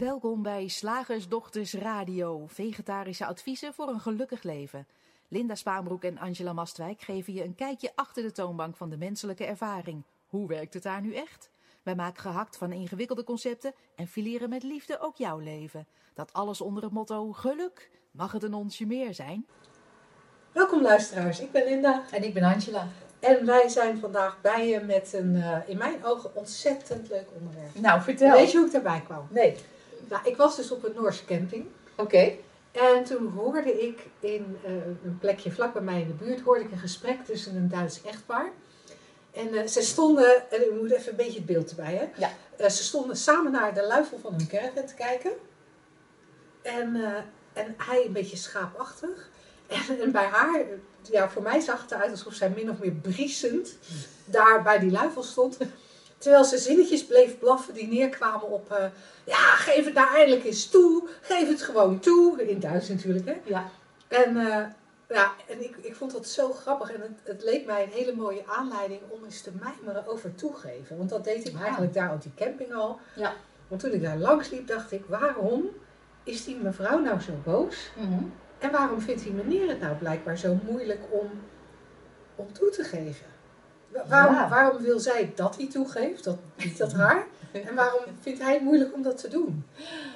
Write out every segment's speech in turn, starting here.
Welkom bij Slagersdochters Radio, vegetarische adviezen voor een gelukkig leven. Linda Spaanbroek en Angela Mastwijk geven je een kijkje achter de toonbank van de menselijke ervaring. Hoe werkt het daar nu echt? Wij maken gehakt van ingewikkelde concepten en fileren met liefde ook jouw leven. Dat alles onder het motto geluk. Mag het een onsje meer zijn? Welkom luisteraars, ik ben Linda En ik ben Angela. en wij zijn vandaag bij je met een eh, in mijn ogen ontzettend leuk onderwerp. Nou, vertel. Weet je hoe ik daarbij kwam? Nee. Nou, ik was dus op een Noorse camping Oké. en toen hoorde ik in eh, een plekje vlak bij mij in de buurt hoorde ik een gesprek tussen een Duits echtpaar. En eh, ze stonden, en u moet even een beetje het beeld erbij hè. Ja. Eh, ze stonden samen naar de luifel van hun caravan te kijken. En, en hij een beetje schaapachtig. En, en bij haar, ja, voor mij zag het eruit alsof zij min of meer briesend daar bij die luifel stond. Terwijl ze zinnetjes bleef blaffen die neerkwamen op... eh, ja, geef het nou eindelijk eens toe. Geef het gewoon toe. In Duits natuurlijk, hè. Ja. En, eh, ja, en ik, ik vond dat zo grappig. En het, het leek mij een hele mooie aanleiding om eens te mijmeren over toegeven. Want dat deed ik Ja. eigenlijk daar op die camping al. Ja. Want toen ik daar langs liep, dacht ik... Waarom is die mevrouw nou zo boos? Mhm. En waarom vindt die meneer het nou blijkbaar zo moeilijk om, om toe te geven? Wa- Waarom, Ja. waarom wil zij dat hij toegeeft, dat, dat haar? En waarom vindt hij het moeilijk om dat te doen?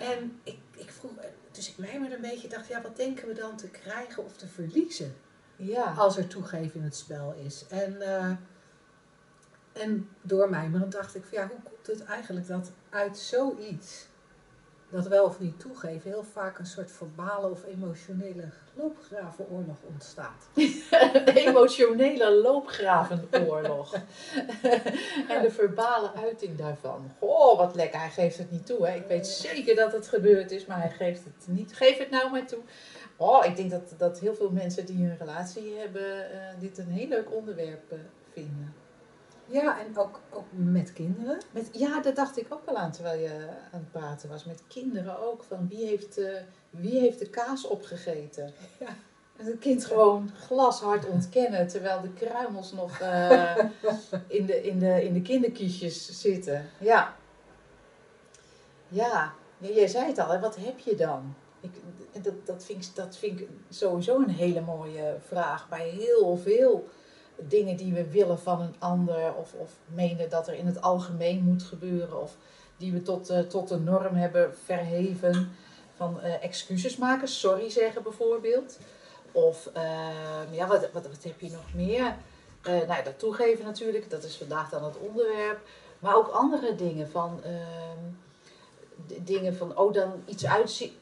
En ik, ik vroeg, dus ik mijmerde een beetje, dacht, ja, wat denken we dan te krijgen of te verliezen Ja. als er toegeven in het spel is? En, eh en door mijmeren dacht ik, van, ja, hoe komt het eigenlijk dat uit zoiets, dat wel of niet toegeven, heel vaak een soort verbale of emotionele loopgravenoorlog ontstaat? Emotionele loopgravenoorlog. en de verbale uiting daarvan. Goh, wat lekker. Hij geeft het niet toe. Hè. Ik weet zeker dat het gebeurd is, maar hij geeft het niet. Geef het nou maar toe. Oh, ik denk dat, dat heel veel mensen die een relatie hebben, eh, dit een heel leuk onderwerp eh, vinden. Ja, en ook, ook met kinderen. Met, ja, dat dacht ik ook wel aan terwijl je aan het praten was. Met kinderen ook. Van wie heeft, eh, wie heeft de kaas opgegeten? Ja. En het kind gewoon glashard ontkennen. Terwijl de kruimels nog eh, in, de, in, de, in de kinderkiesjes zitten. Ja. Ja, Ja, jij zei het al. Hè? Wat heb je dan? Ik, dat, dat, vind ik, dat vind ik sowieso een hele mooie vraag. Bij heel veel dingen die we willen van een ander. Of, of menen dat er in het algemeen moet gebeuren. Of die we tot, eh, tot de norm hebben verheven. Van eh, excuses maken, sorry zeggen bijvoorbeeld. Of ehm, ja, wat, wat, wat heb je nog meer? Eh, nou, dat toegeven natuurlijk, dat is vandaag dan het onderwerp. Maar ook andere dingen van... dingen van, oh, dan iets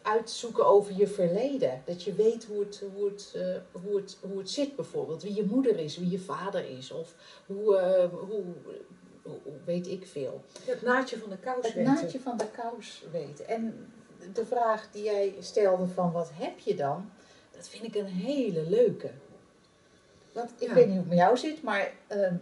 uitzoeken over je verleden. Dat je weet hoe het, hoe, het, eh, hoe, het, hoe het zit bijvoorbeeld. Wie je moeder is, wie je vader is. Of hoe, eh, hoe, weet ik veel. Het naadje van de kous Het weten. naadje van de kous weten. En de vraag die jij stelde van wat heb je dan? Dat vind ik een hele leuke. Want ik Ja. weet niet hoe het met jou zit, maar ehm,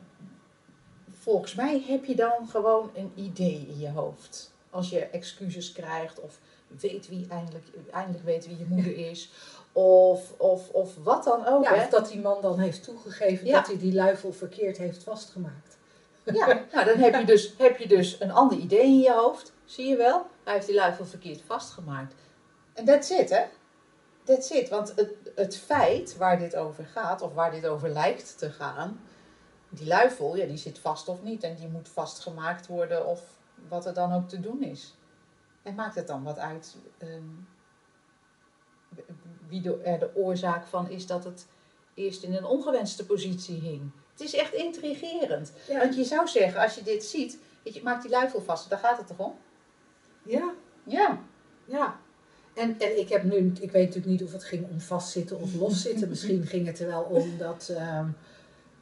volgens mij heb je dan gewoon een idee in je hoofd. Als je excuses krijgt of weet wie eindelijk, eindelijk weet wie je moeder is. Of, of, of wat dan ook. Ja, hè? of dat die man dan heeft toegegeven Ja. dat hij die luifel verkeerd heeft vastgemaakt. Ja, nou dan heb je, dus, heb je dus een ander idee in je hoofd. Zie je wel? Hij heeft die luifel verkeerd vastgemaakt. En that's it, hè? That's it. Want het, het feit waar dit over gaat, of waar dit over lijkt te gaan, die luifel, ja, die zit vast of niet. En die moet vastgemaakt worden of wat er dan ook te doen is. En maakt het dan wat uit ehm, wie de, er de oorzaak van is dat het eerst in een ongewenste positie hing. Het is echt intrigerend. Ja, Want je zou zeggen, als je dit ziet, weet je, maak die luifel vast, daar gaat het toch om? ja, Ja. ja. En, en ik heb nu, ik weet natuurlijk niet of het ging om vastzitten of loszitten. Misschien ging het er wel om dat ehm,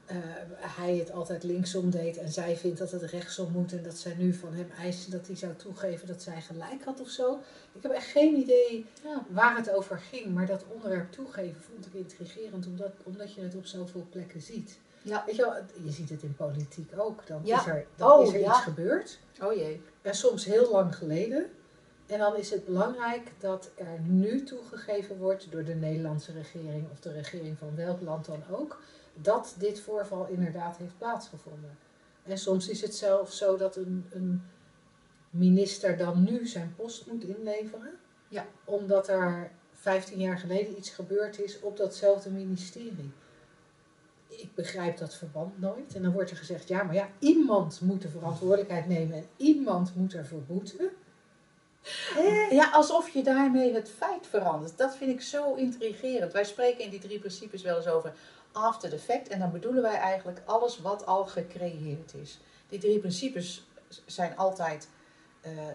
eh, hij het altijd linksom deed en zij vindt dat het rechtsom moet. En dat zij nu van hem eist dat hij zou toegeven dat zij gelijk had of zo. Ik heb echt geen idee ja. waar het over ging. Maar dat onderwerp toegeven vond ik intrigerend, omdat, omdat je het op zoveel plekken ziet. Ja. Weet je wel, je ziet het in politiek ook. Dan Ja. is er, dan Oh, is er iets gebeurd. Oh jee. En soms heel lang geleden. En dan is het belangrijk dat er nu toegegeven wordt door de Nederlandse regering of de regering van welk land dan ook, dat dit voorval inderdaad heeft plaatsgevonden. En soms is het zelfs zo dat een, een minister dan nu zijn post moet inleveren. Ja. Omdat er 15 jaar geleden iets gebeurd is op datzelfde ministerie. Ik begrijp dat verband nooit. En dan wordt er gezegd, ja, maar ja, iemand moet de verantwoordelijkheid nemen en iemand moet ervoor boeten. Ja, alsof je daarmee het feit verandert. Dat vind ik zo intrigerend. Wij spreken in die drie principes wel eens over after the fact. En dan bedoelen wij eigenlijk alles wat al gecreëerd is. Die drie principes zijn altijd uh, uh,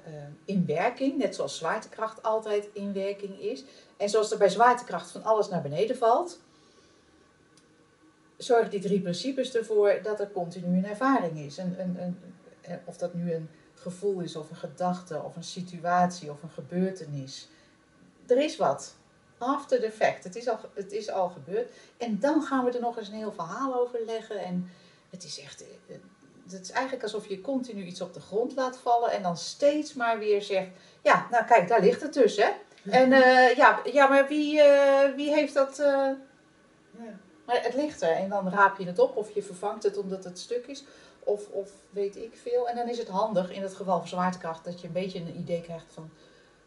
in werking. Net zoals zwaartekracht altijd in werking is. En zoals er bij zwaartekracht van alles naar beneden valt. Zorgen die drie principes ervoor dat er continu een ervaring is. Een, een, of dat nu een gevoel is, of een gedachte, of een situatie, of een gebeurtenis. Er is wat. After the fact. Het is al, het is al gebeurd. En dan gaan we er nog eens een heel verhaal over leggen. En het is echt. Het is eigenlijk alsof je continu iets op de grond laat vallen. En dan steeds maar weer zegt: Ja, nou kijk, daar ligt het dus, hè? En uh, ja, ja, maar wie, uh, wie heeft dat. Ja. Maar het ligt er. En dan raap je het op of je vervangt het omdat het stuk is. Of, of weet ik veel. En dan is het handig in het geval van zwaartekracht dat je een beetje een idee krijgt van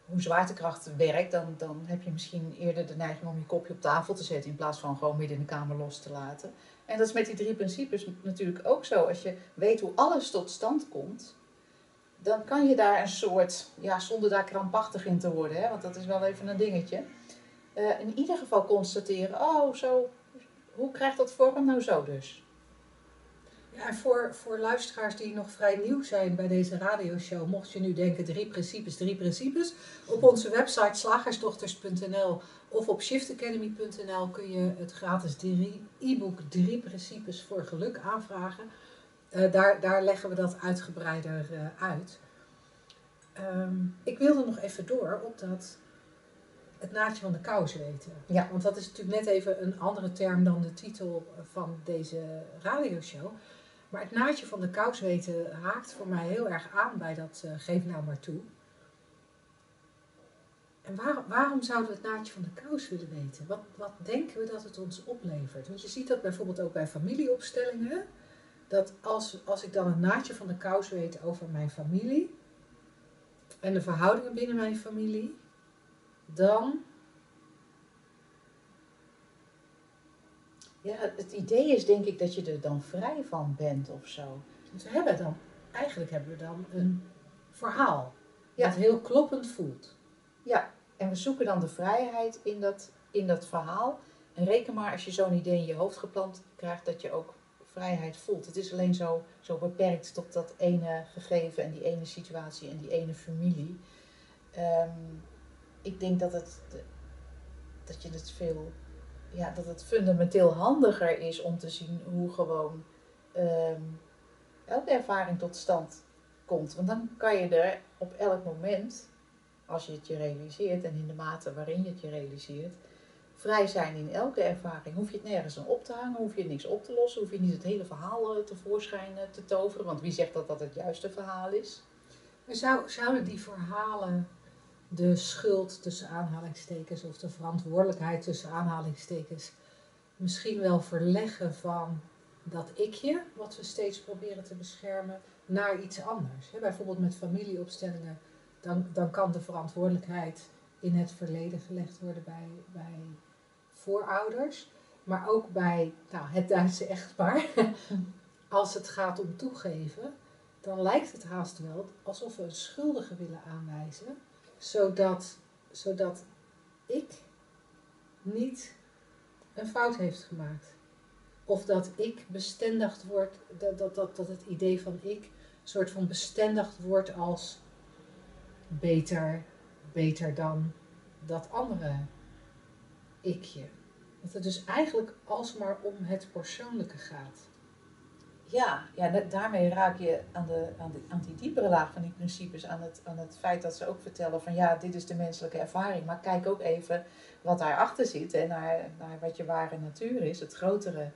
hoe zwaartekracht werkt. Dan, dan heb je misschien eerder de neiging om je kopje op tafel te zetten in plaats van gewoon midden in de kamer los te laten. En dat is met die drie principes natuurlijk ook zo. Als je weet hoe alles tot stand komt, dan kan je daar een soort, ja, zonder daar krampachtig in te worden, hè, want dat is wel even een dingetje. Uh, in ieder geval constateren, oh, zo, hoe krijgt dat vorm? Nou, zo dus. Ja, voor, voor luisteraars die nog vrij nieuw zijn bij deze radioshow, mocht je nu denken drie principes, drie principes. Op onze website slagersdochters.nl of op shiftacademy.nl kun je het gratis e-book Drie Principes voor Geluk aanvragen. Uh, daar, daar leggen we dat uitgebreider uh, uit. Um, ik wilde nog even door op dat het naadje van de kous weten. Ja. Want dat is natuurlijk net even een andere term dan de titel van deze radioshow. Maar het naadje van de kous weten haakt voor mij heel erg aan bij dat uh, geef nou maar toe. En waar, waarom zouden we het naadje van de kous willen weten? Wat, wat denken we dat het ons oplevert? Want je ziet dat bijvoorbeeld ook bij familieopstellingen. Dat als, als ik dan het naadje van de kous weet over mijn familie en de verhoudingen binnen mijn familie, dan Ja, het idee is denk ik dat je er dan vrij van bent of zo. Dus we hebben dan, eigenlijk hebben we dan een verhaal ja. dat heel kloppend voelt. Ja, en we zoeken dan de vrijheid in dat, in dat verhaal. En reken maar als je zo'n idee in je hoofd geplant krijgt, dat je ook vrijheid voelt. Het is alleen zo, zo beperkt tot dat ene gegeven en die ene situatie en die ene familie. Um, ik denk dat, het, dat je het veel ja, dat het fundamenteel handiger is om te zien hoe gewoon um, elke ervaring tot stand komt. Want dan kan je er op elk moment, als je het je realiseert en in de mate waarin je het je realiseert, vrij zijn in elke ervaring. Hoef je het nergens aan op te hangen, hoef je niks op te lossen, hoef je niet het hele verhaal eh, tevoorschijn te toveren. Want wie zegt dat dat het juiste verhaal is? Maar zou, zouden die verhalen de schuld tussen aanhalingstekens of de verantwoordelijkheid tussen aanhalingstekens misschien wel verleggen van dat ikje, wat we steeds proberen te beschermen, naar iets anders. bijvoorbeeld met familieopstellingen, dan, dan kan de verantwoordelijkheid in het verleden gelegd worden bij, bij voorouders, maar ook bij nou, het Duitse echtpaar. Als het gaat om toegeven, dan lijkt het haast wel alsof we een schuldige willen aanwijzen zodat, zodat ik niet een fout heeft gemaakt. Of dat ik bestendigd word, dat, dat, dat, dat het idee van ik een soort van bestendigd wordt als beter, beter dan dat andere ikje. Dat het dus eigenlijk alsmaar om het persoonlijke gaat. Ja, ja daarmee raak je aan, de, aan, de, die diepere laag van die principes, aan het, aan het feit dat ze ook vertellen van ja, dit is de menselijke ervaring, maar kijk ook even wat daarachter zit en naar, naar wat je ware natuur is, het grotere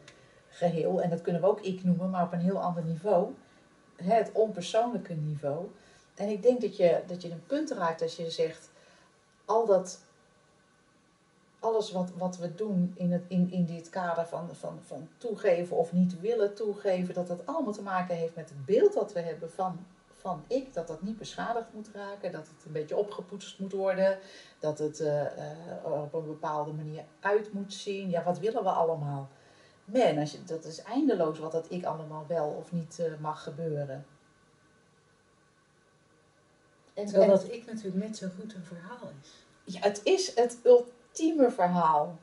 geheel. En dat kunnen we ook ik noemen, maar op een heel ander niveau, het onpersoonlijke niveau. En ik denk dat je, dat je een punt raakt als je zegt, al dat alles wat, wat we doen in, het, in, in dit kader van, van, van toegeven of niet willen toegeven, dat dat allemaal te maken heeft met het beeld dat we hebben van, van ik, dat dat niet beschadigd moet raken, dat het een beetje opgepoetst moet worden, dat het eh, op een bepaalde manier uit moet zien. Ja, wat willen we allemaal? Man, als je, dat is eindeloos wat dat ik allemaal wel of niet eh, mag gebeuren. En, Terwijl en- dat ik natuurlijk net zo goed een verhaal is. ja, het is het ultieme verhaal.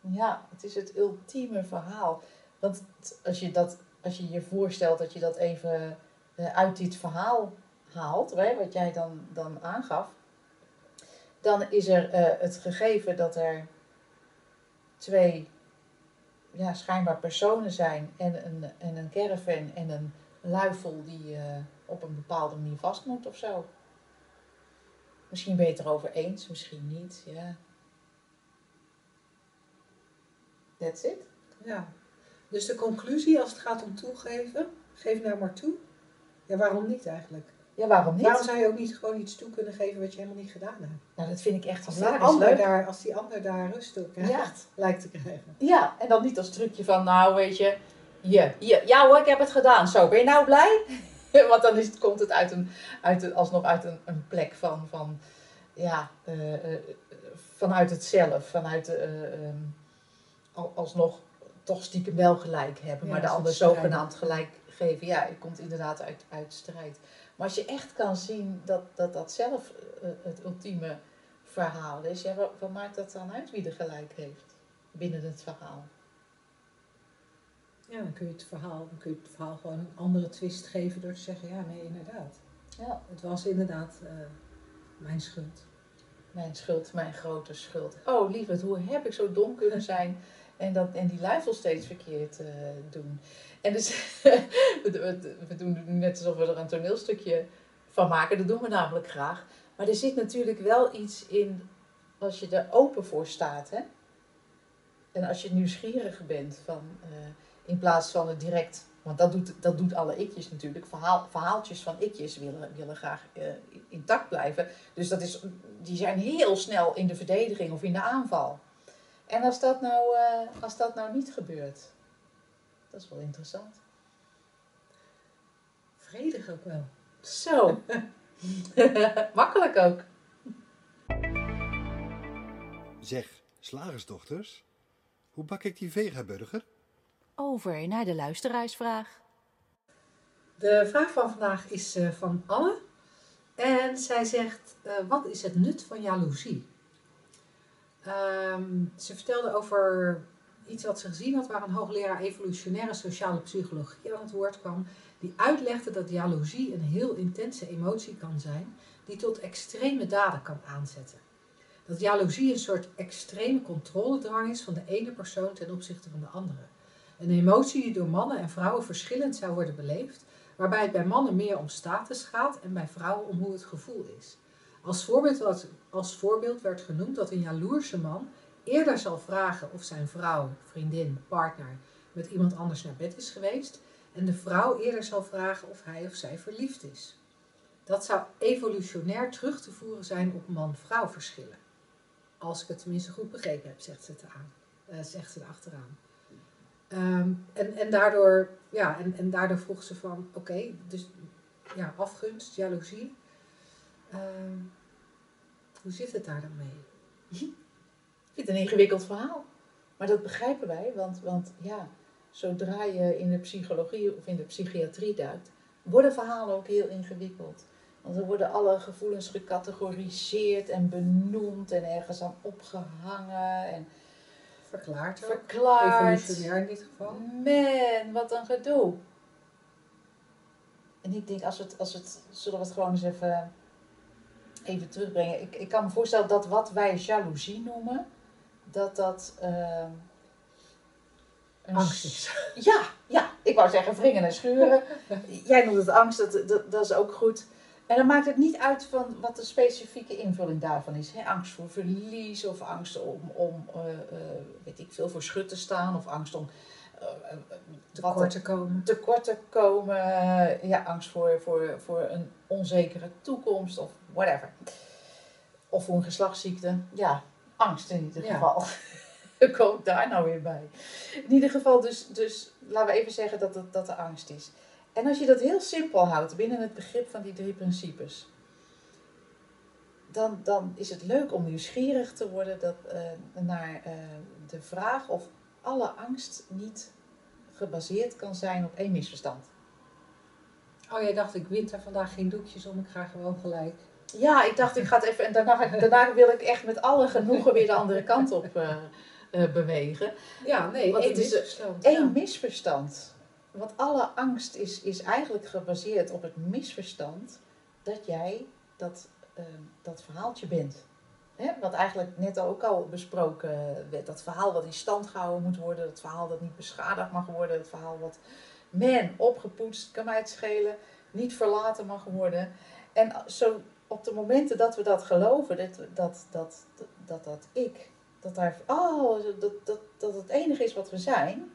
Ja, het is het ultieme verhaal. Want als je, dat, als je je voorstelt dat je dat even eh, uit dit verhaal haalt, wat jij dan, dan aangaf, dan is er eh, het gegeven dat er twee ja, schijnbaar personen zijn en een, en een caravan en een luifel die eh, op een bepaalde manier vast moet of zo. Misschien ben je het erover eens, misschien niet. Ja. That's it. Ja. Dus de conclusie als het gaat om toegeven, geef nou maar toe. Ja, waarom niet eigenlijk? Ja, waarom niet? Waarom zou je ook niet gewoon iets toe kunnen geven wat je helemaal niet gedaan hebt? Nou, dat vind ik echt Als die, ander leuk. daar, als die ander daar rust op krijgt, Ja. lijkt te krijgen. Ja, en dan niet als trucje van, nou weet je, je, je, ja hoor, ik heb het gedaan. Zo, ben je nou blij? Want dan is het, komt het uit een, uit een, alsnog uit een, een plek van, van ja, eh, eh, vanuit het zelf, vanuit eh, ehm, alsnog toch stiekem wel gelijk hebben, Ja, maar de ander zogenaamd gelijk geven. Ja, het komt inderdaad uit, uit strijd. Maar als je echt kan zien dat dat, dat zelf eh, het ultieme verhaal is, ja, wat, wat maakt dat dan uit wie er gelijk heeft binnen het verhaal? Ja, dan kun je het verhaal, dan kun je het verhaal gewoon een andere twist geven door te zeggen, ja, nee, inderdaad. Ja. Het was inderdaad eh, mijn schuld. Mijn schuld, mijn grote schuld. Oh, lieverd, hoe heb ik zo dom kunnen zijn en, dat, en die luifel steeds verkeerd eh, doen? En dus, we, doen net alsof we er een toneelstukje van maken. Dat doen we namelijk graag. Maar er zit natuurlijk wel iets in als je er open voor staat. Hè? En als je nieuwsgierig bent van, eh, in plaats van het direct. Want dat doet, dat doet alle ikjes natuurlijk. Verhaal, verhaaltjes van ikjes willen, willen graag eh, intact blijven. Dus dat is, die zijn heel snel in de verdediging of in de aanval. En als dat nou, eh, als dat nou niet gebeurt, dat is wel interessant. Vredig ook wel. Zo, makkelijk ook. Zeg, slagersdochters, hoe bak ik die vegaburger? Over naar de luisteraarsvraag. De vraag van vandaag is eh, van Anne. En zij zegt, eh, wat is het nut van jaloezie? Ehm, ze vertelde over iets wat ze gezien had, waar een hoogleraar evolutionaire sociale psychologie aan het woord kwam, die uitlegde dat jaloezie een heel intense emotie kan zijn, die tot extreme daden kan aanzetten. Dat jaloezie een soort extreme controledrang is van de ene persoon ten opzichte van de andere. Een emotie die door mannen en vrouwen verschillend zou worden beleefd, waarbij het bij mannen meer om status gaat en bij vrouwen om hoe het gevoel is. Als voorbeeld, als voorbeeld werd genoemd dat een jaloerse man eerder zal vragen of zijn vrouw, vriendin, partner met iemand anders naar bed is geweest en de vrouw eerder zal vragen of hij of zij verliefd is. Dat zou evolutionair terug te voeren zijn op man-vrouw verschillen. Als ik het tenminste goed begrepen heb, zegt ze, aan, eh, zegt ze erachteraan. Ehm, en, en, daardoor, ja, en, en daardoor vroeg ze van, oké, dus ja, afgunst, jaloezie. Ehm, hoe zit het daar dan mee? Ik vind het een ingewikkeld verhaal. Maar dat begrijpen wij, want, want ja, zodra je in de psychologie of in de psychiatrie duikt, worden verhalen ook heel ingewikkeld. Want er worden alle gevoelens gecategoriseerd en benoemd en ergens aan opgehangen en Verklaard ook. verklaard. Evolutionair in dit geval. Man, wat een gedoe. En ik denk, als het, als het, zullen we het gewoon eens even, even terugbrengen. Ik, ik kan me voorstellen dat wat wij jaloezie noemen, dat dat... eh, een Angst is. ja, ja, ik wou zeggen wringen en schuren. Jij noemt het angst, dat, dat, dat is ook goed. En dan maakt het niet uit van wat de specifieke invulling daarvan is. Hè? Angst voor verlies of angst om, om eh, eh, weet ik veel, voor schut te staan. Of angst om te komen. tekort te komen. Ja, angst voor, voor, voor een onzekere toekomst of whatever. Of voor een geslachtsziekte. Ja, angst in ieder Ja. geval. Komt daar nou weer bij. In ieder geval, dus, dus laten we even zeggen dat het, dat de angst is. En als je dat heel simpel houdt binnen het begrip van die drie principes, dan, dan is het leuk om nieuwsgierig te worden dat, eh, naar eh, de vraag of alle angst niet gebaseerd kan zijn op één misverstand. Oh, jij dacht, ik wint er vandaag geen doekjes om, ik ga gewoon gelijk. Ja, ik dacht, ik ga het even. En daarna, daarna wil ik echt met alle genoegen weer de andere kant op eh, eh, bewegen. Ja, nee, Want één het is, misverstand. Ja. misverstand. Want alle angst is, is eigenlijk gebaseerd op het misverstand dat jij dat, eh, dat verhaaltje bent. Hè? Wat eigenlijk net ook al besproken werd. Dat verhaal wat in stand gehouden moet worden. Dat verhaal dat niet beschadigd mag worden. Het verhaal wat man opgepoetst, kan mij het schelen. Niet verlaten mag worden. En zo op de momenten dat we dat geloven, dat dat, dat, dat, dat, dat ik, dat daar, oh, dat, dat, dat het enige is wat we zijn.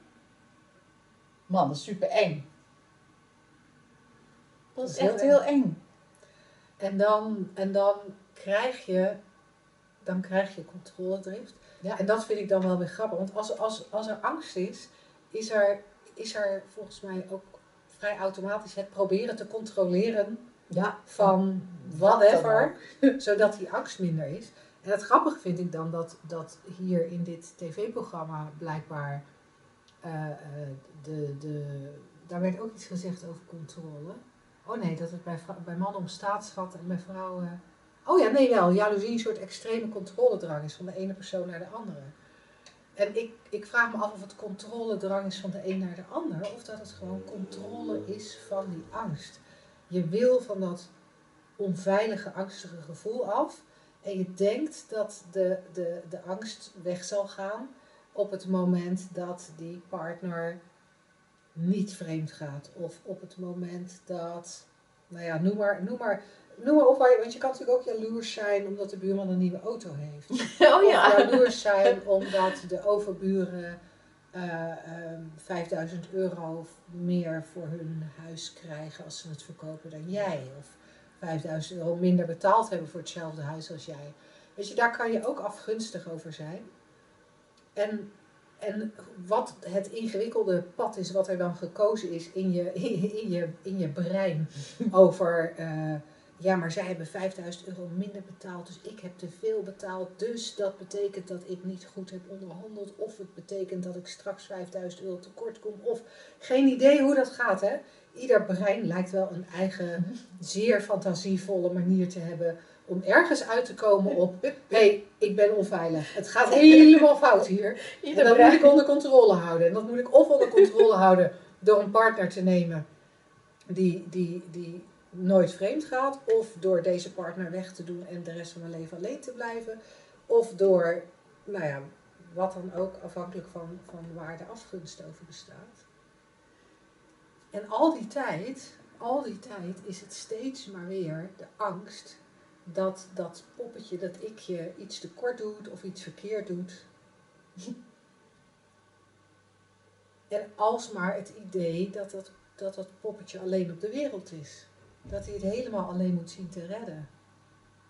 Man, dat is super eng. Dat is echt heel eng. En dan, en dan krijg je, dan krijg je controledrift. Ja. En dat vind ik dan wel weer grappig. Want als, als, als er angst is, is er, is er volgens mij ook vrij automatisch het proberen te controleren Ja, van whatever, zodat die angst minder is. En het grappige vind ik dan dat, dat hier in dit tv-programma blijkbaar, eh, eh, de, de, daar werd ook iets gezegd over controle. Oh nee, dat het bij, bij mannen om staatsschat en bij vrouwen... Oh ja, nee wel, jaloezie een soort extreme controledrang is van de ene persoon naar de andere. En ik, ik vraag me af of het controledrang is van de een naar de ander, of dat het gewoon controle is van die angst. Je wil van dat onveilige, angstige gevoel af. En je denkt dat de, de, de angst weg zal gaan op het moment dat die partner niet vreemd gaat. Of op het moment dat, nou ja, noem maar, noem maar, noem maar op. Want je kan natuurlijk ook jaloers zijn omdat de buurman een nieuwe auto heeft. Oh Of jaloers zijn omdat de overburen eh, ehm, 5000 euro meer voor hun huis krijgen als ze het verkopen dan jij. Of 5000 euro minder betaald hebben voor hetzelfde huis als jij. Weet je, daar kan je ook afgunstig over zijn. En, en wat het ingewikkelde pad is, wat er dan gekozen is in je, in je, in je brein over. eh, ja, maar zij hebben 5000 euro minder betaald, dus ik heb te veel betaald. Dus dat betekent dat ik niet goed heb onderhandeld. Of het betekent dat ik straks 5000 euro tekort kom. Of geen idee hoe dat gaat, hè? Ieder brein lijkt wel een eigen, zeer fantasievolle manier te hebben om ergens uit te komen op: hé, hey, ik ben onveilig. Het gaat helemaal fout hier. En dat moet ik onder controle houden. En dat moet ik of onder controle houden door een partner te nemen die, die, die nooit vreemd gaat. Of door deze partner weg te doen en de rest van mijn leven alleen te blijven. Of door, nou ja, wat dan ook, afhankelijk van, van waar de afgunst over bestaat. En al die tijd, al die tijd is het steeds maar weer de angst dat dat poppetje, dat ikje iets tekort doet of iets verkeerd doet. En alsmaar het idee dat dat, dat dat poppetje alleen op de wereld is. Dat hij het helemaal alleen moet zien te redden.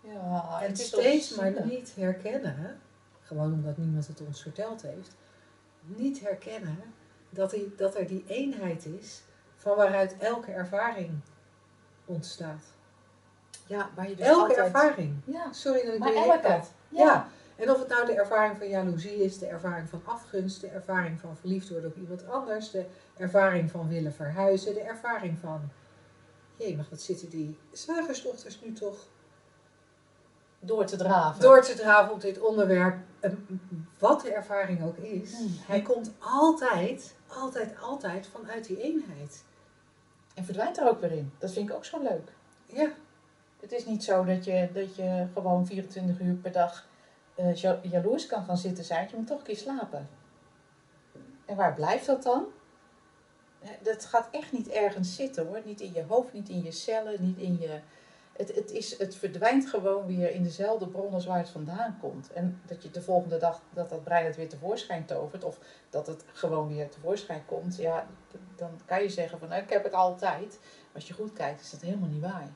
Ja, en het is toch steeds maar niet herkennen, gewoon omdat niemand het ons verteld heeft, niet herkennen dat, die, dat er die eenheid is van waaruit elke ervaring ontstaat. Ja, waar je dus elke altijd... ervaring. Ja, Sorry dat ik maar elke. heb. Ja. En of het nou de ervaring van jaloezie is, de ervaring van afgunst, de ervaring van verliefd worden op iemand anders, de ervaring van willen verhuizen, de ervaring van, jee, maar wat zitten die zwagersdochters nu toch Door te draven. door te draven op dit onderwerp, en wat de ervaring ook is, Mm. hij komt altijd, altijd, altijd vanuit die eenheid. En verdwijnt er ook weer in. Dat vind ik ook zo leuk. Ja, Het is niet zo dat je, dat je gewoon 24 uur per dag eh, ja- jaloers kan gaan zitten zijn. Je moet toch een keer slapen. En waar blijft dat dan? Dat gaat echt niet ergens zitten hoor. Niet in je hoofd, niet in je cellen, niet in je... Het, het, is, het verdwijnt gewoon weer in dezelfde bron als waar het vandaan komt. En dat je de volgende dag, dat dat brein het weer tevoorschijn tovert. Of dat het gewoon weer tevoorschijn komt. Ja, dan kan je zeggen van nou, ik heb het altijd. Als je goed kijkt is dat helemaal niet waar.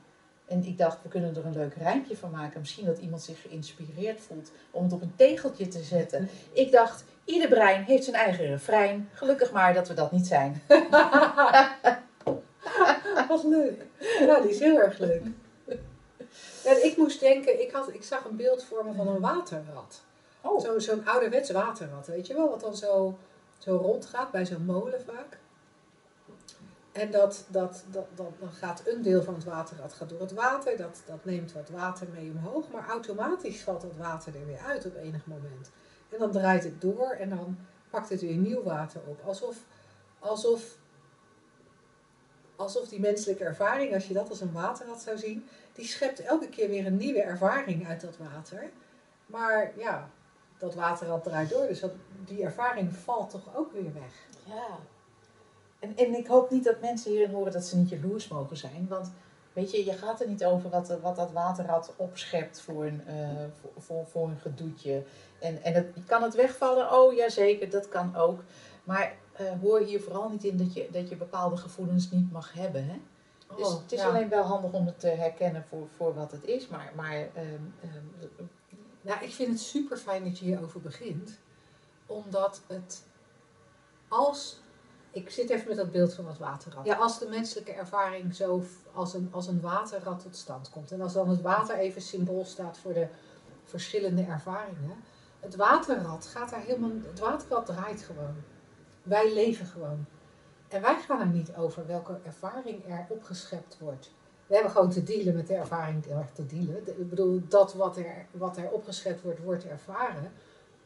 En ik dacht, we kunnen er een leuk rijmpje van maken. Misschien dat iemand zich geïnspireerd voelt om het op een tegeltje te zetten. Ik dacht, ieder brein heeft zijn eigen refrein. Gelukkig maar dat we dat niet zijn. wat leuk. Ja, die is heel erg leuk. En ik moest denken, ik, had, ik zag een beeld voor me van een waterrat. Oh, Zo, zo'n ouderwets waterrad, weet je wel? Wat dan zo, zo rondgaat bij zo'n molen vaak. En dat, dat, dat, dat, dan gaat een deel van het waterrad gaat door het water. Dat, dat neemt wat water mee omhoog. Maar automatisch valt dat water er weer uit op enig moment. En dan draait het door en dan pakt het weer nieuw water op. Alsof, alsof, alsof die menselijke ervaring, als je dat als een waterrad zou zien, die schept elke keer weer een nieuwe ervaring uit dat water. Maar ja, dat waterrad draait door, dus die ervaring valt toch ook weer weg. ja. En, en ik hoop niet dat mensen hierin horen dat ze niet jaloers mogen zijn. Want weet je, je gaat er niet over wat, wat dat waterrad opschept voor een, eh, voor, voor, voor een gedoetje. En, en het, kan het wegvallen? Oh ja, zeker, dat kan ook. Maar eh, hoor hier vooral niet in dat je, dat je bepaalde gevoelens niet mag hebben. Hè? Dus Oh, het is ja. alleen wel handig om het te herkennen voor, voor wat het is. Maar, maar ehm, Nou, ik vind het super fijn dat je hierover begint. Omdat het als. Ik zit even met dat beeld van dat waterrad. Ja. Als de menselijke ervaring zo als een, als een waterrad tot stand komt. En als dan het water even symbool staat voor de verschillende ervaringen. Het waterrad gaat daar helemaal. Het waterrad draait gewoon. Wij leven gewoon. En wij gaan er niet over welke ervaring er opgeschept wordt. We hebben gewoon te dealen met de ervaring er te dealen. De- Ik bedoel, dat wat er, wat er opgeschept wordt, wordt ervaren.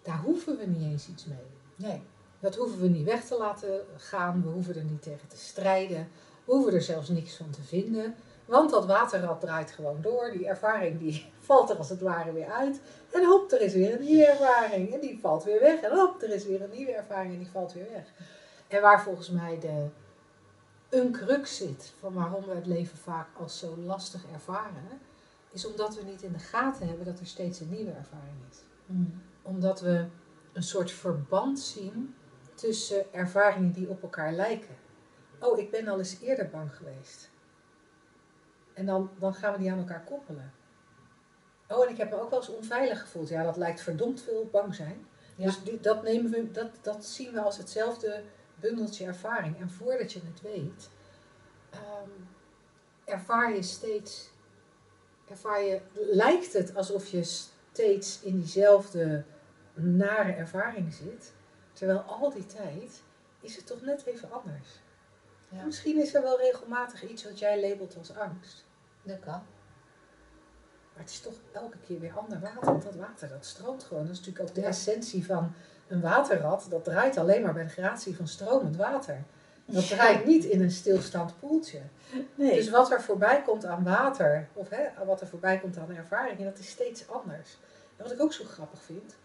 Daar hoeven we niet eens iets mee. nee. Dat hoeven we niet weg te laten gaan. We hoeven er niet tegen te strijden. We hoeven er zelfs niks van te vinden. Want dat waterrad draait gewoon door. Die ervaring die valt er als het ware weer uit. En hop, er is weer een nieuwe ervaring. En die valt weer weg. En hop, er is weer een nieuwe ervaring en die valt weer weg. En waar volgens mij de, een crux zit van waarom we het leven vaak als zo lastig ervaren, is omdat we niet in de gaten hebben dat er steeds een nieuwe ervaring is Mm. omdat we een soort verband zien tussen ervaringen die op elkaar lijken. Oh, ik ben al eens eerder bang geweest. En dan, dan gaan we die aan elkaar koppelen. Oh, en ik heb me ook wel eens onveilig gevoeld. Ja, dat lijkt verdomd veel op bang zijn. Ja. Dus die, dat, nemen we, dat, dat zien we als hetzelfde bundeltje ervaring. En voordat je het weet, ehm, ervaar je steeds, ervaar je, lijkt het alsof je steeds in diezelfde nare ervaring zit. Terwijl al die tijd is het toch net even anders. Ja. Misschien is er wel regelmatig iets wat jij labelt als angst. Dat kan. Maar het is toch elke keer weer ander water. Want dat water dat stroomt gewoon. Dat is natuurlijk ook de Ja. essentie van een waterrad. Dat draait alleen maar bij de gratie van stromend water. Dat draait niet in een stilstaand poeltje. Nee. Dus wat er voorbij komt aan water, of hè, wat er voorbij komt aan ervaringen, dat is steeds anders. En wat ik ook zo grappig vind,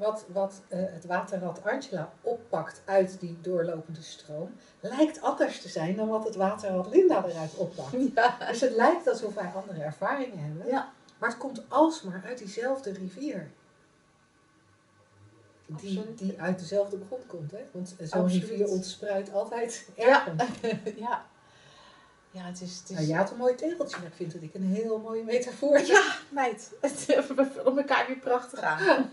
wat, wat eh, het waterrad Angela oppakt uit die doorlopende stroom, lijkt anders te zijn dan wat het waterrad Linda eruit oppakt. ja. Dus het lijkt alsof wij andere ervaringen hebben, Ja. maar het komt alsmaar uit diezelfde rivier. Die, die uit dezelfde bron komt, hè? Want zo'n rivier ontspruit altijd ergens. ja. Ja, het is... Het is... Nou, je had een mooi tegeltje, maar ik vind dat ik een heel mooie metafoor. Ja, meid. We vullen elkaar weer prachtig aan.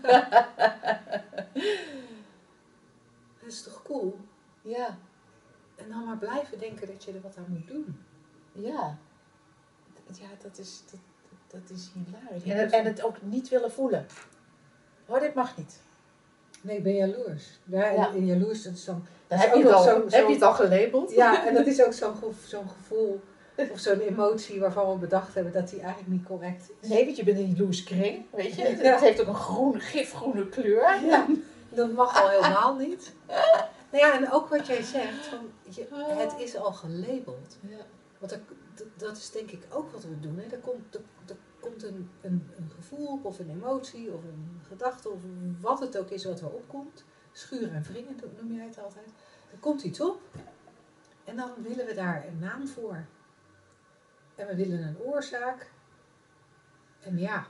Dat is toch cool? Ja, En dan maar blijven denken dat je er wat aan moet doen. ja. Ja, dat is, dat, dat is hilarisch. Ja, En, het, en het ook niet willen voelen. Oh, dit mag niet. Nee, ik ben jaloers. Ja, Ja. en jaloers, dat is dan... Dat heb je, het al, zo- heb zo- je het al gelabeld. Ja, en dat is ook zo'n zo'n gevoel of zo'n emotie waarvan we bedacht hebben dat die eigenlijk niet correct is. Nee, want je bent in die loose kring, weet je. Ja. Het heeft ook een groen, gifgroene kleur. Ja, dat mag al helemaal niet. Nou ja, en ook wat jij zegt, van, je, het is al gelabeld. Ja. Want er, d- dat is denk ik ook wat we doen. Hè. Er komt, er, er komt een, een, een gevoel of een emotie, of een gedachte, of wat het ook is wat er opkomt. Schuren en wringen noem jij het altijd. Er komt iets op en dan willen we daar een naam voor. En we willen een oorzaak. En ja,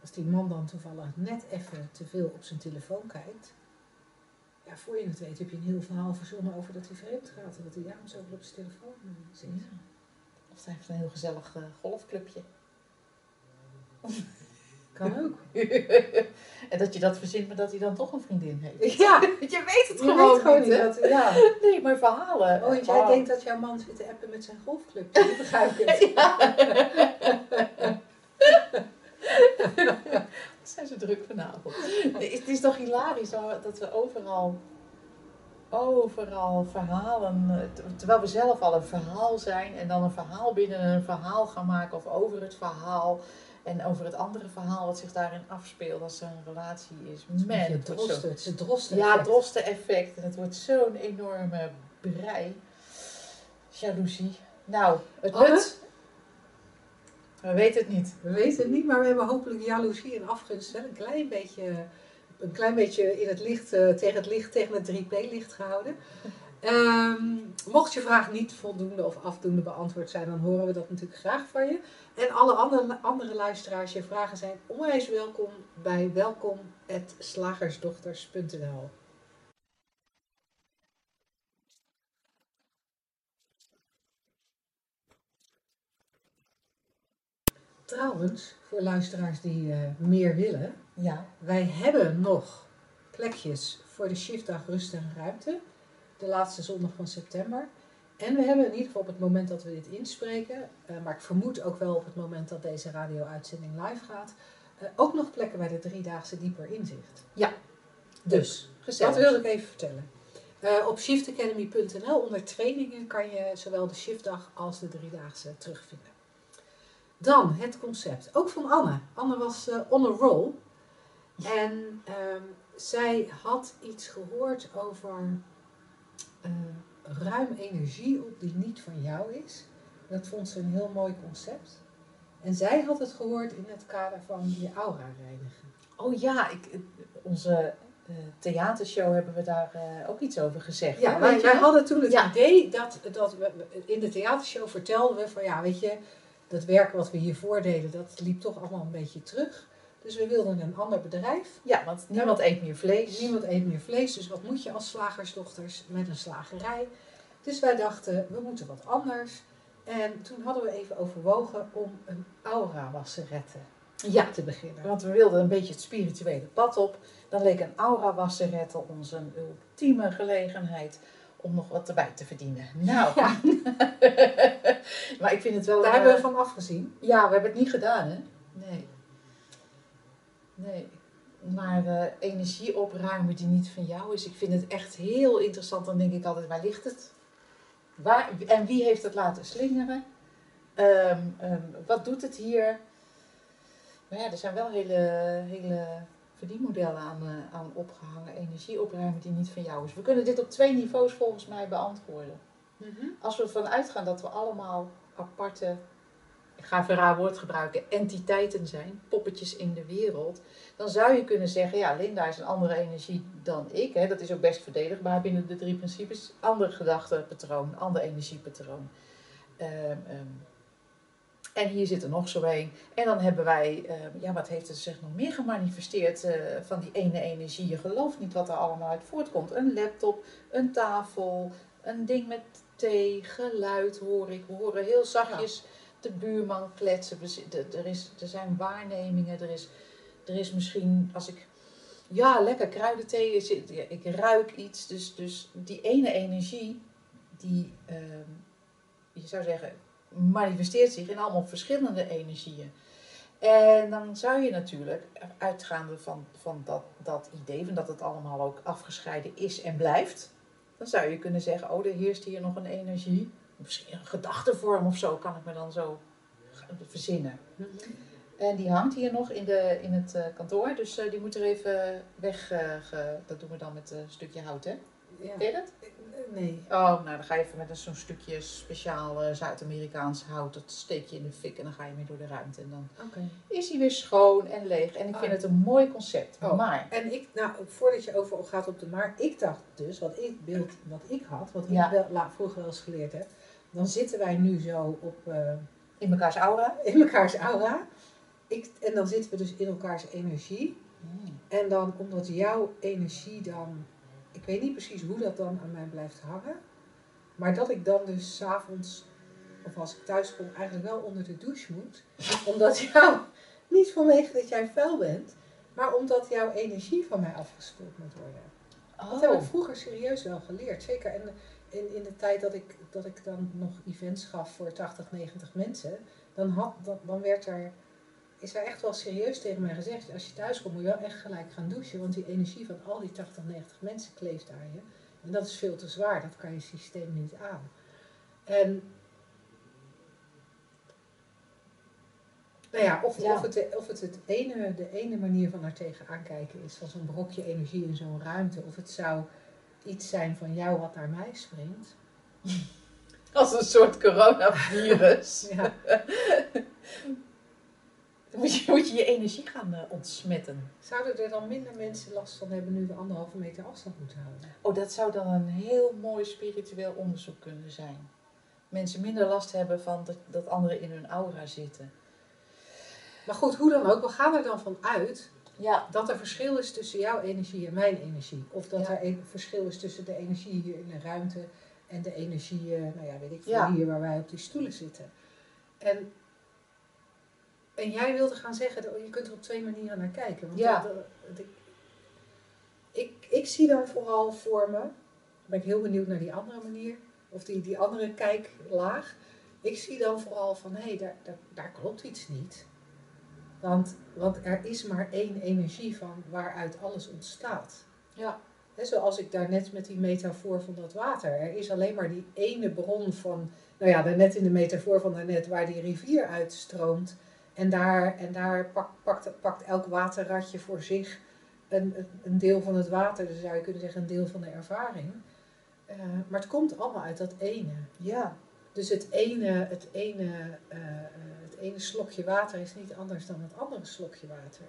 als die man dan toevallig net even te veel op zijn telefoon kijkt. Ja, voor je het weet heb je een heel verhaal verzonnen over dat hij vreemd gaat. En dat hij daarom zo op zijn telefoon eh, zit. Of hij heeft een heel gezellig eh, golfclubje. Kan ook. en dat je dat verzint, maar dat hij dan toch een vriendin heeft. Ja, Je weet het je gewoon, weet gewoon niet, dat... Ja. Nee, maar verhalen. Oh, want jij denkt dat jouw man zit te appen met zijn golfclub. Die begrijp ik. Wat zijn ze druk vanavond. Nee, het is toch hilarisch dat we overal, overal verhalen, ter- terwijl we zelf al een verhaal zijn en dan een verhaal binnen een verhaal gaan maken of over het verhaal en over het andere verhaal wat zich daarin afspeelt als er een relatie is. Man, Het drosten, het is het drosten. ja, het drosten-effect. En het wordt zo'n enorme brei. Jaloezie. Nou, het Anne? We weten het niet. We weten het niet, maar we hebben hopelijk jaloezie en afgunst wel een klein beetje, een klein beetje in het licht, eh, tegen het licht, tegen het 3P-licht gehouden. Ehm, mocht je vraag niet voldoende of afdoende beantwoord zijn, dan horen we dat natuurlijk graag van je. En alle andere, andere luisteraars, je vragen zijn onwijs welkom bij welkom.slagersdochters.nl Trouwens, voor luisteraars die eh, meer willen, Ja. wij hebben nog plekjes voor de shiftdag Rust en Ruimte. De laatste zondag van september. En we hebben in ieder geval op het moment dat we dit inspreken, eh, maar ik vermoed ook wel op het moment dat deze radio-uitzending live gaat, eh, ook nog plekken bij de driedaagse dieper inzicht. Ja. Dus, Gezellig. dat wilde ik even vertellen. Eh, op shiftacademy.nl onder trainingen kan je zowel de shiftdag als de driedaagse terugvinden. Dan het concept, ook van Anne. Anne was eh, on a roll. En ehm, zij had iets gehoord over eh, ruim energie op die niet van jou is. Dat vond ze een heel mooi concept. En zij had het gehoord in het kader van je aura reinigen. Oh ja, ik, eh, onze eh, theatershow hebben we daar ook iets over gezegd. Ja, wij, hadden toen het Ja. idee dat, dat we, in de theatershow vertelden we van ja, weet je, dat werk wat we hiervoor deden, dat liep toch allemaal een beetje terug. Dus we wilden een ander bedrijf. Ja, want niemand eet meer vlees. Niemand eet meer vlees, dus wat moet je als slagersdochters met een slagerij? Dus wij dachten, we moeten wat anders. En toen hadden we even overwogen om een aura wasserette Ja, te beginnen. want we wilden een beetje het spirituele pad op. Dan leek een aura wasserette ons een ultieme gelegenheid om nog wat erbij te verdienen. Nou, Ja. maar ik vind het wel... Daar eh, hebben we van afgezien. Ja, we hebben het niet gedaan, hè? Nee. Nee. Maar eh, energie opruimen die niet van jou is, ik vind het echt heel interessant. Dan denk ik altijd, waar ligt het? Waar, en wie heeft het laten slingeren? Ehm, ehm, wat doet het hier? Maar ja, er zijn wel hele, hele verdienmodellen aan, eh, aan opgehangen. Energie opruimen die niet van jou is. We kunnen dit op twee niveaus volgens mij beantwoorden. Als we ervan uitgaan dat we allemaal aparte, ik ga even woord gebruiken, entiteiten zijn, poppetjes in de wereld, dan zou je kunnen zeggen, ja, Linda is een andere energie dan ik. Hè. Dat is ook best verdedigbaar binnen de drie principes. Ander gedachtepatroon, ander energiepatroon. Ehm, ehm, en hier zit er nog zo een. En dan hebben wij, ehm, ja, wat heeft er zich nog meer gemanifesteerd eh, van die ene energie? Je gelooft niet wat er allemaal uit voortkomt. Een laptop, een tafel, een ding met thee, geluid hoor ik. Horen heel zachtjes de buurman kletsen. Er, is, er zijn waarnemingen. Er is, er is misschien, als ik, ja, lekker kruidenthee. Ik ruik iets. Dus, dus die ene energie, die, ehm, je zou zeggen, manifesteert zich in allemaal verschillende energieën. En dan zou je natuurlijk, uitgaande van, van dat, dat idee, van dat het allemaal ook afgescheiden is en blijft, dan zou je kunnen zeggen, oh, er heerst hier nog een energie. Misschien een gedachtevorm of zo, kan ik me dan zo verzinnen. En die hangt hier nog in, de, in het eh, kantoor, dus eh, die moet er even weg. eh, ge- dat doen we dan met een stukje hout, hè? Ja. Ken je dat? Nee. Oh, nou dan ga je even met een- zo'n stukje speciaal Zuid-Amerikaans hout, dat steek je in de fik en dan ga je mee door de ruimte. En dan is hij weer schoon en leeg. En ik vind Oh. het een mooi concept. Oh. Maar, En ik, nou, voordat je overal gaat op de maar, ik dacht dus, wat ik beeld, wat ik had, wat Ja. ik wel, vroeger wel eens geleerd heb, dan zitten wij nu zo op, eh, in mekaars aura. in elkaars aura. Ik, en dan zitten we dus in elkaars energie. En dan, omdat jouw energie dan, ik weet niet precies hoe dat dan aan mij blijft hangen, maar dat ik dan dus s'avonds, of als ik thuis kom, eigenlijk wel onder de douche moet. Omdat jouw Niet vanwege dat jij vuil bent, maar omdat jouw energie van mij afgespoeld moet worden. Dat heb ik Oh, vroeger serieus wel geleerd. Zeker in, in, in de tijd dat ik, dat ik dan nog events gaf voor 80, 90 mensen. Dan, had, dan, dan werd er, is er echt wel serieus tegen mij gezegd. Als je thuis komt moet je wel echt gelijk gaan douchen. Want die energie van al die 80, 90 mensen kleeft aan je. En dat is veel te zwaar. Dat kan je systeem niet aan. En nou ja, of, Ja. Of, het, of het, het ene, de ene manier van er tegenaan kijken is, van zo'n brokje energie in zo'n ruimte, of het zou iets zijn van jou wat naar mij springt. als een soort coronavirus. Ja, Dan moet je, moet je je energie gaan eh, ontsmetten. zouden er dan minder mensen last van hebben nu we anderhalve meter afstand moeten houden? Oh, dat zou dan een heel mooi spiritueel onderzoek kunnen zijn. Mensen minder last hebben van dat, dat anderen in hun aura zitten. Maar goed, hoe dan ook, we gaan er dan van uit Ja, dat er verschil is tussen jouw energie en mijn energie. Of dat Ja. er een verschil is tussen de energie hier in de ruimte en de energie, eh, nou ja, weet ik veel, Ja. hier waar wij op die stoelen zitten. En, en jij wilde gaan zeggen, je kunt er op twee manieren naar kijken. Want Ja. dat- dat- ik, ik, ik zie dan vooral voor me, dan ben ik heel benieuwd naar die andere manier, of die, die andere kijklaag. Ik zie dan vooral van, hé, hey, daar, daar, daar klopt iets niet. Want, want er is maar één energie van waaruit alles ontstaat. ja, zoals ik daarnet met die metafoor van dat water. Er is alleen maar die ene bron van, nou ja, daarnet in de metafoor van daarnet, waar die rivier uitstroomt. En daar, en daar pakt, pakt, pakt elk waterratje voor zich een, een- deel van het water. Dus zou je kunnen zeggen een deel van de ervaring. Eh, maar het komt allemaal uit dat ene. ja. Dus het ene, het, ene, eh, ene slokje water is niet anders dan het andere slokje water.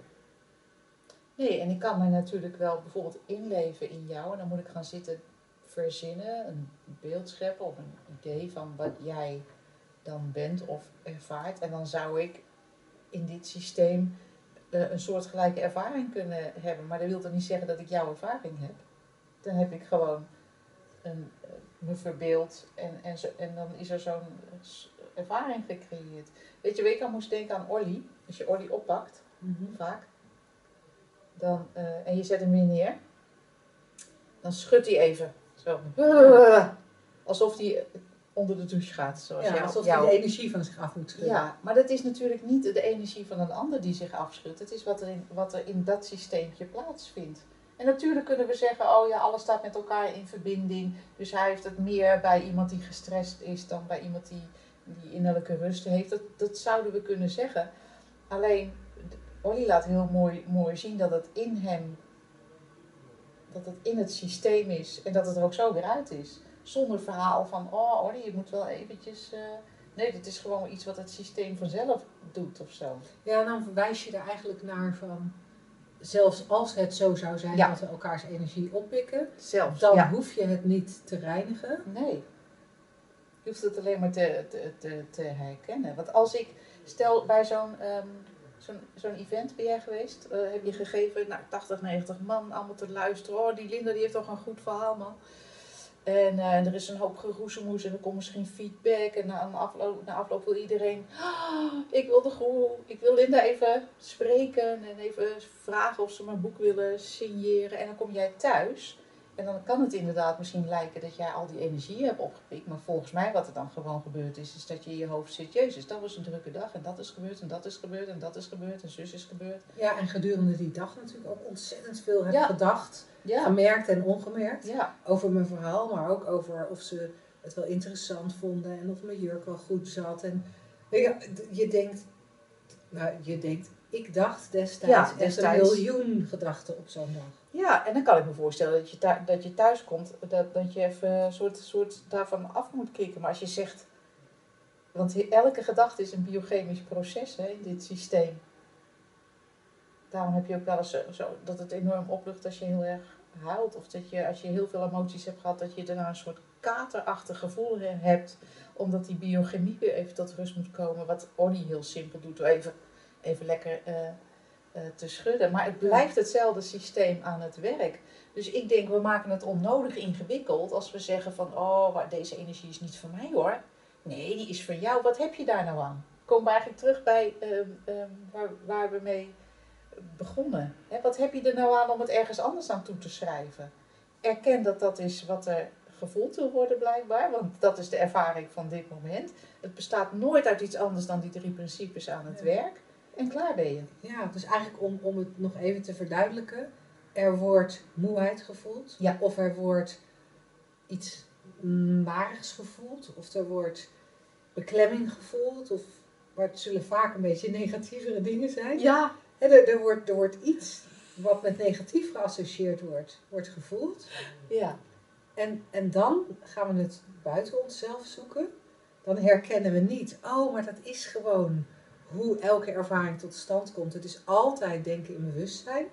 Nee, en ik kan mij natuurlijk wel bijvoorbeeld inleven in jou. En dan moet ik gaan zitten verzinnen, een beeld scheppen of een idee van wat jij dan bent of ervaart. En dan zou ik in dit systeem eh, een soortgelijke ervaring kunnen hebben. Maar dat wil toch niet zeggen dat ik jouw ervaring heb. Dan heb ik gewoon een, eh, me verbeeld en, en, zo, en dan is er zo'n ervaring gecreëerd. Weet je, ik aan moest denken aan Olly. Als je Olly oppakt, vaak. Dan, eh, en je zet hem weer neer. Dan schudt hij even. Zo. Alsof hij onder de douche gaat. Zoals Ja, jou- alsof jou. hij de energie van zich af moet schudden. Ja, maar dat is natuurlijk niet de energie van een ander die zich afschudt. Het is wat er in, wat er in dat systeempje plaatsvindt. En natuurlijk kunnen we zeggen, oh ja, alles staat met elkaar in verbinding. Dus hij heeft het meer bij iemand die gestrest is dan bij iemand die, die innerlijke rust heeft. Dat, dat zouden we kunnen zeggen. Alleen, Olly laat heel mooi, mooi zien dat het in hem, dat het in het systeem is en dat het er ook zo weer uit is. Zonder verhaal van, oh Olly, je moet wel eventjes... eh, Nee, dat is gewoon iets wat het systeem vanzelf doet of zo. Ja, en dan verwijs je er eigenlijk naar van, zelfs als het zo zou zijn Ja. dat we elkaars energie oppikken, Zelfs. dan ja. hoef je het niet te reinigen. Nee. Je hoeft het alleen maar te, te, te, te herkennen. Want als ik, stel bij zo'n ehm, zo'n zo'n event ben jij geweest, eh, heb je gegeven, nou 80, 90 man, allemaal te luisteren. Oh, die Linda die heeft toch een goed verhaal, man. En eh, er is een hoop geroezemoes en er komt misschien feedback. En na, een afloop, na afloop wil iedereen, "Ah, ik wil de goe, ik wil Linda even spreken en even vragen of ze mijn boek willen signeren. En dan kom jij thuis en dan kan het inderdaad misschien lijken dat jij al die energie hebt opgepikt. Maar volgens mij wat er dan gewoon gebeurd is, is dat je in je hoofd zit, Jezus, dat was een drukke dag. En dat is gebeurd, en dat is gebeurd, en dat is gebeurd, en zus is gebeurd. Ja, en gedurende die dag natuurlijk ook ontzettend veel heb Ja. gedacht, Ja, gemerkt en ongemerkt. ja, Over mijn verhaal, maar ook over of ze het wel interessant vonden en of mijn jurk wel goed zat. En je, je denkt, nou je denkt, ik dacht destijds, Ja, destijds. een miljoen gedachten op zo'n dag. ja. En dan kan ik me voorstellen dat je, thu- dat je thuis komt, dat, dat je even een soort, soort daarvan af moet kicken. Maar als je zegt, want elke gedachte is een biochemisch proces hè, in dit systeem. Daarom heb je ook wel eens zo, dat het enorm oplucht als je heel erg huilt. Of dat je, als je heel veel emoties hebt gehad, dat je daarna een soort katerachtig gevoel he- hebt. Omdat die biochemie weer even tot rust moet komen. Wat Olly heel simpel doet, door even, even lekker eh, eh, te schudden. Maar het blijft hetzelfde systeem aan het werk. Dus ik denk, we maken het onnodig ingewikkeld als we zeggen van... Oh, maar deze energie is niet voor mij hoor. Nee, die is voor jou. Wat heb je daar nou aan? komen we eigenlijk terug bij ehm, ehm, waar, waar we mee begonnen. Wat heb je er nou aan om het ergens anders aan toe te schrijven? Erken dat dat is wat er gevoeld wil worden blijkbaar, want dat is de ervaring van dit moment. Het bestaat nooit uit iets anders dan die drie principes aan het Ja. werk. En klaar ben je. Ja, dus eigenlijk om, om het nog even te verduidelijken. Er wordt moeheid gevoeld. Ja. Of er wordt iets marigs gevoeld. Of er wordt beklemming gevoeld. Of, maar het zullen vaak een beetje negatievere dingen zijn. Ja, er, er, wordt, er wordt iets wat met negatief geassocieerd wordt, wordt gevoeld. ja. En, en dan gaan we het buiten onszelf zoeken. Dan herkennen we niet, oh, maar dat is gewoon hoe elke ervaring tot stand komt. Het is altijd denken in bewustzijn.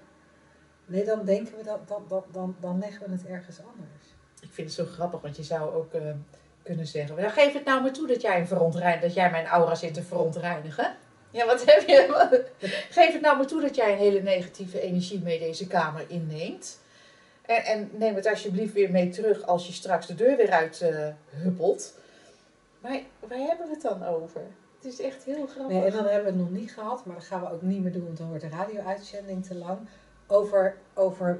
Nee, dan denken we dat, dat dan, dan leggen we het ergens anders. Ik vind het zo grappig, want je zou ook eh, kunnen zeggen: nou, geef het nou maar toe dat jij, dat jij mijn aura zit te verontreinigen. Ja, wat heb je? Geef het nou maar toe dat jij een hele negatieve energie mee deze kamer inneemt. En, en neem het alsjeblieft weer mee terug als je straks de deur weer uit eh, huppelt. Maar waar hebben we het dan over? Het is echt heel grappig. Nee, en dan hebben we het nog niet gehad, maar dat gaan we ook niet meer doen, want dan wordt de radio-uitzending te lang. Over, over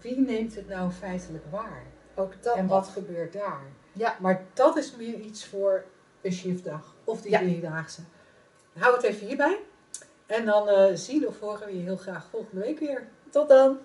wie neemt het nou feitelijk waar? ook dat en wat gebeurt daar? Ja. Maar dat is meer iets voor een shiftdag of die Ja. driedaagse. Hou het even hierbij. En dan eh, zien of horen we je heel graag volgende week weer. Tot dan!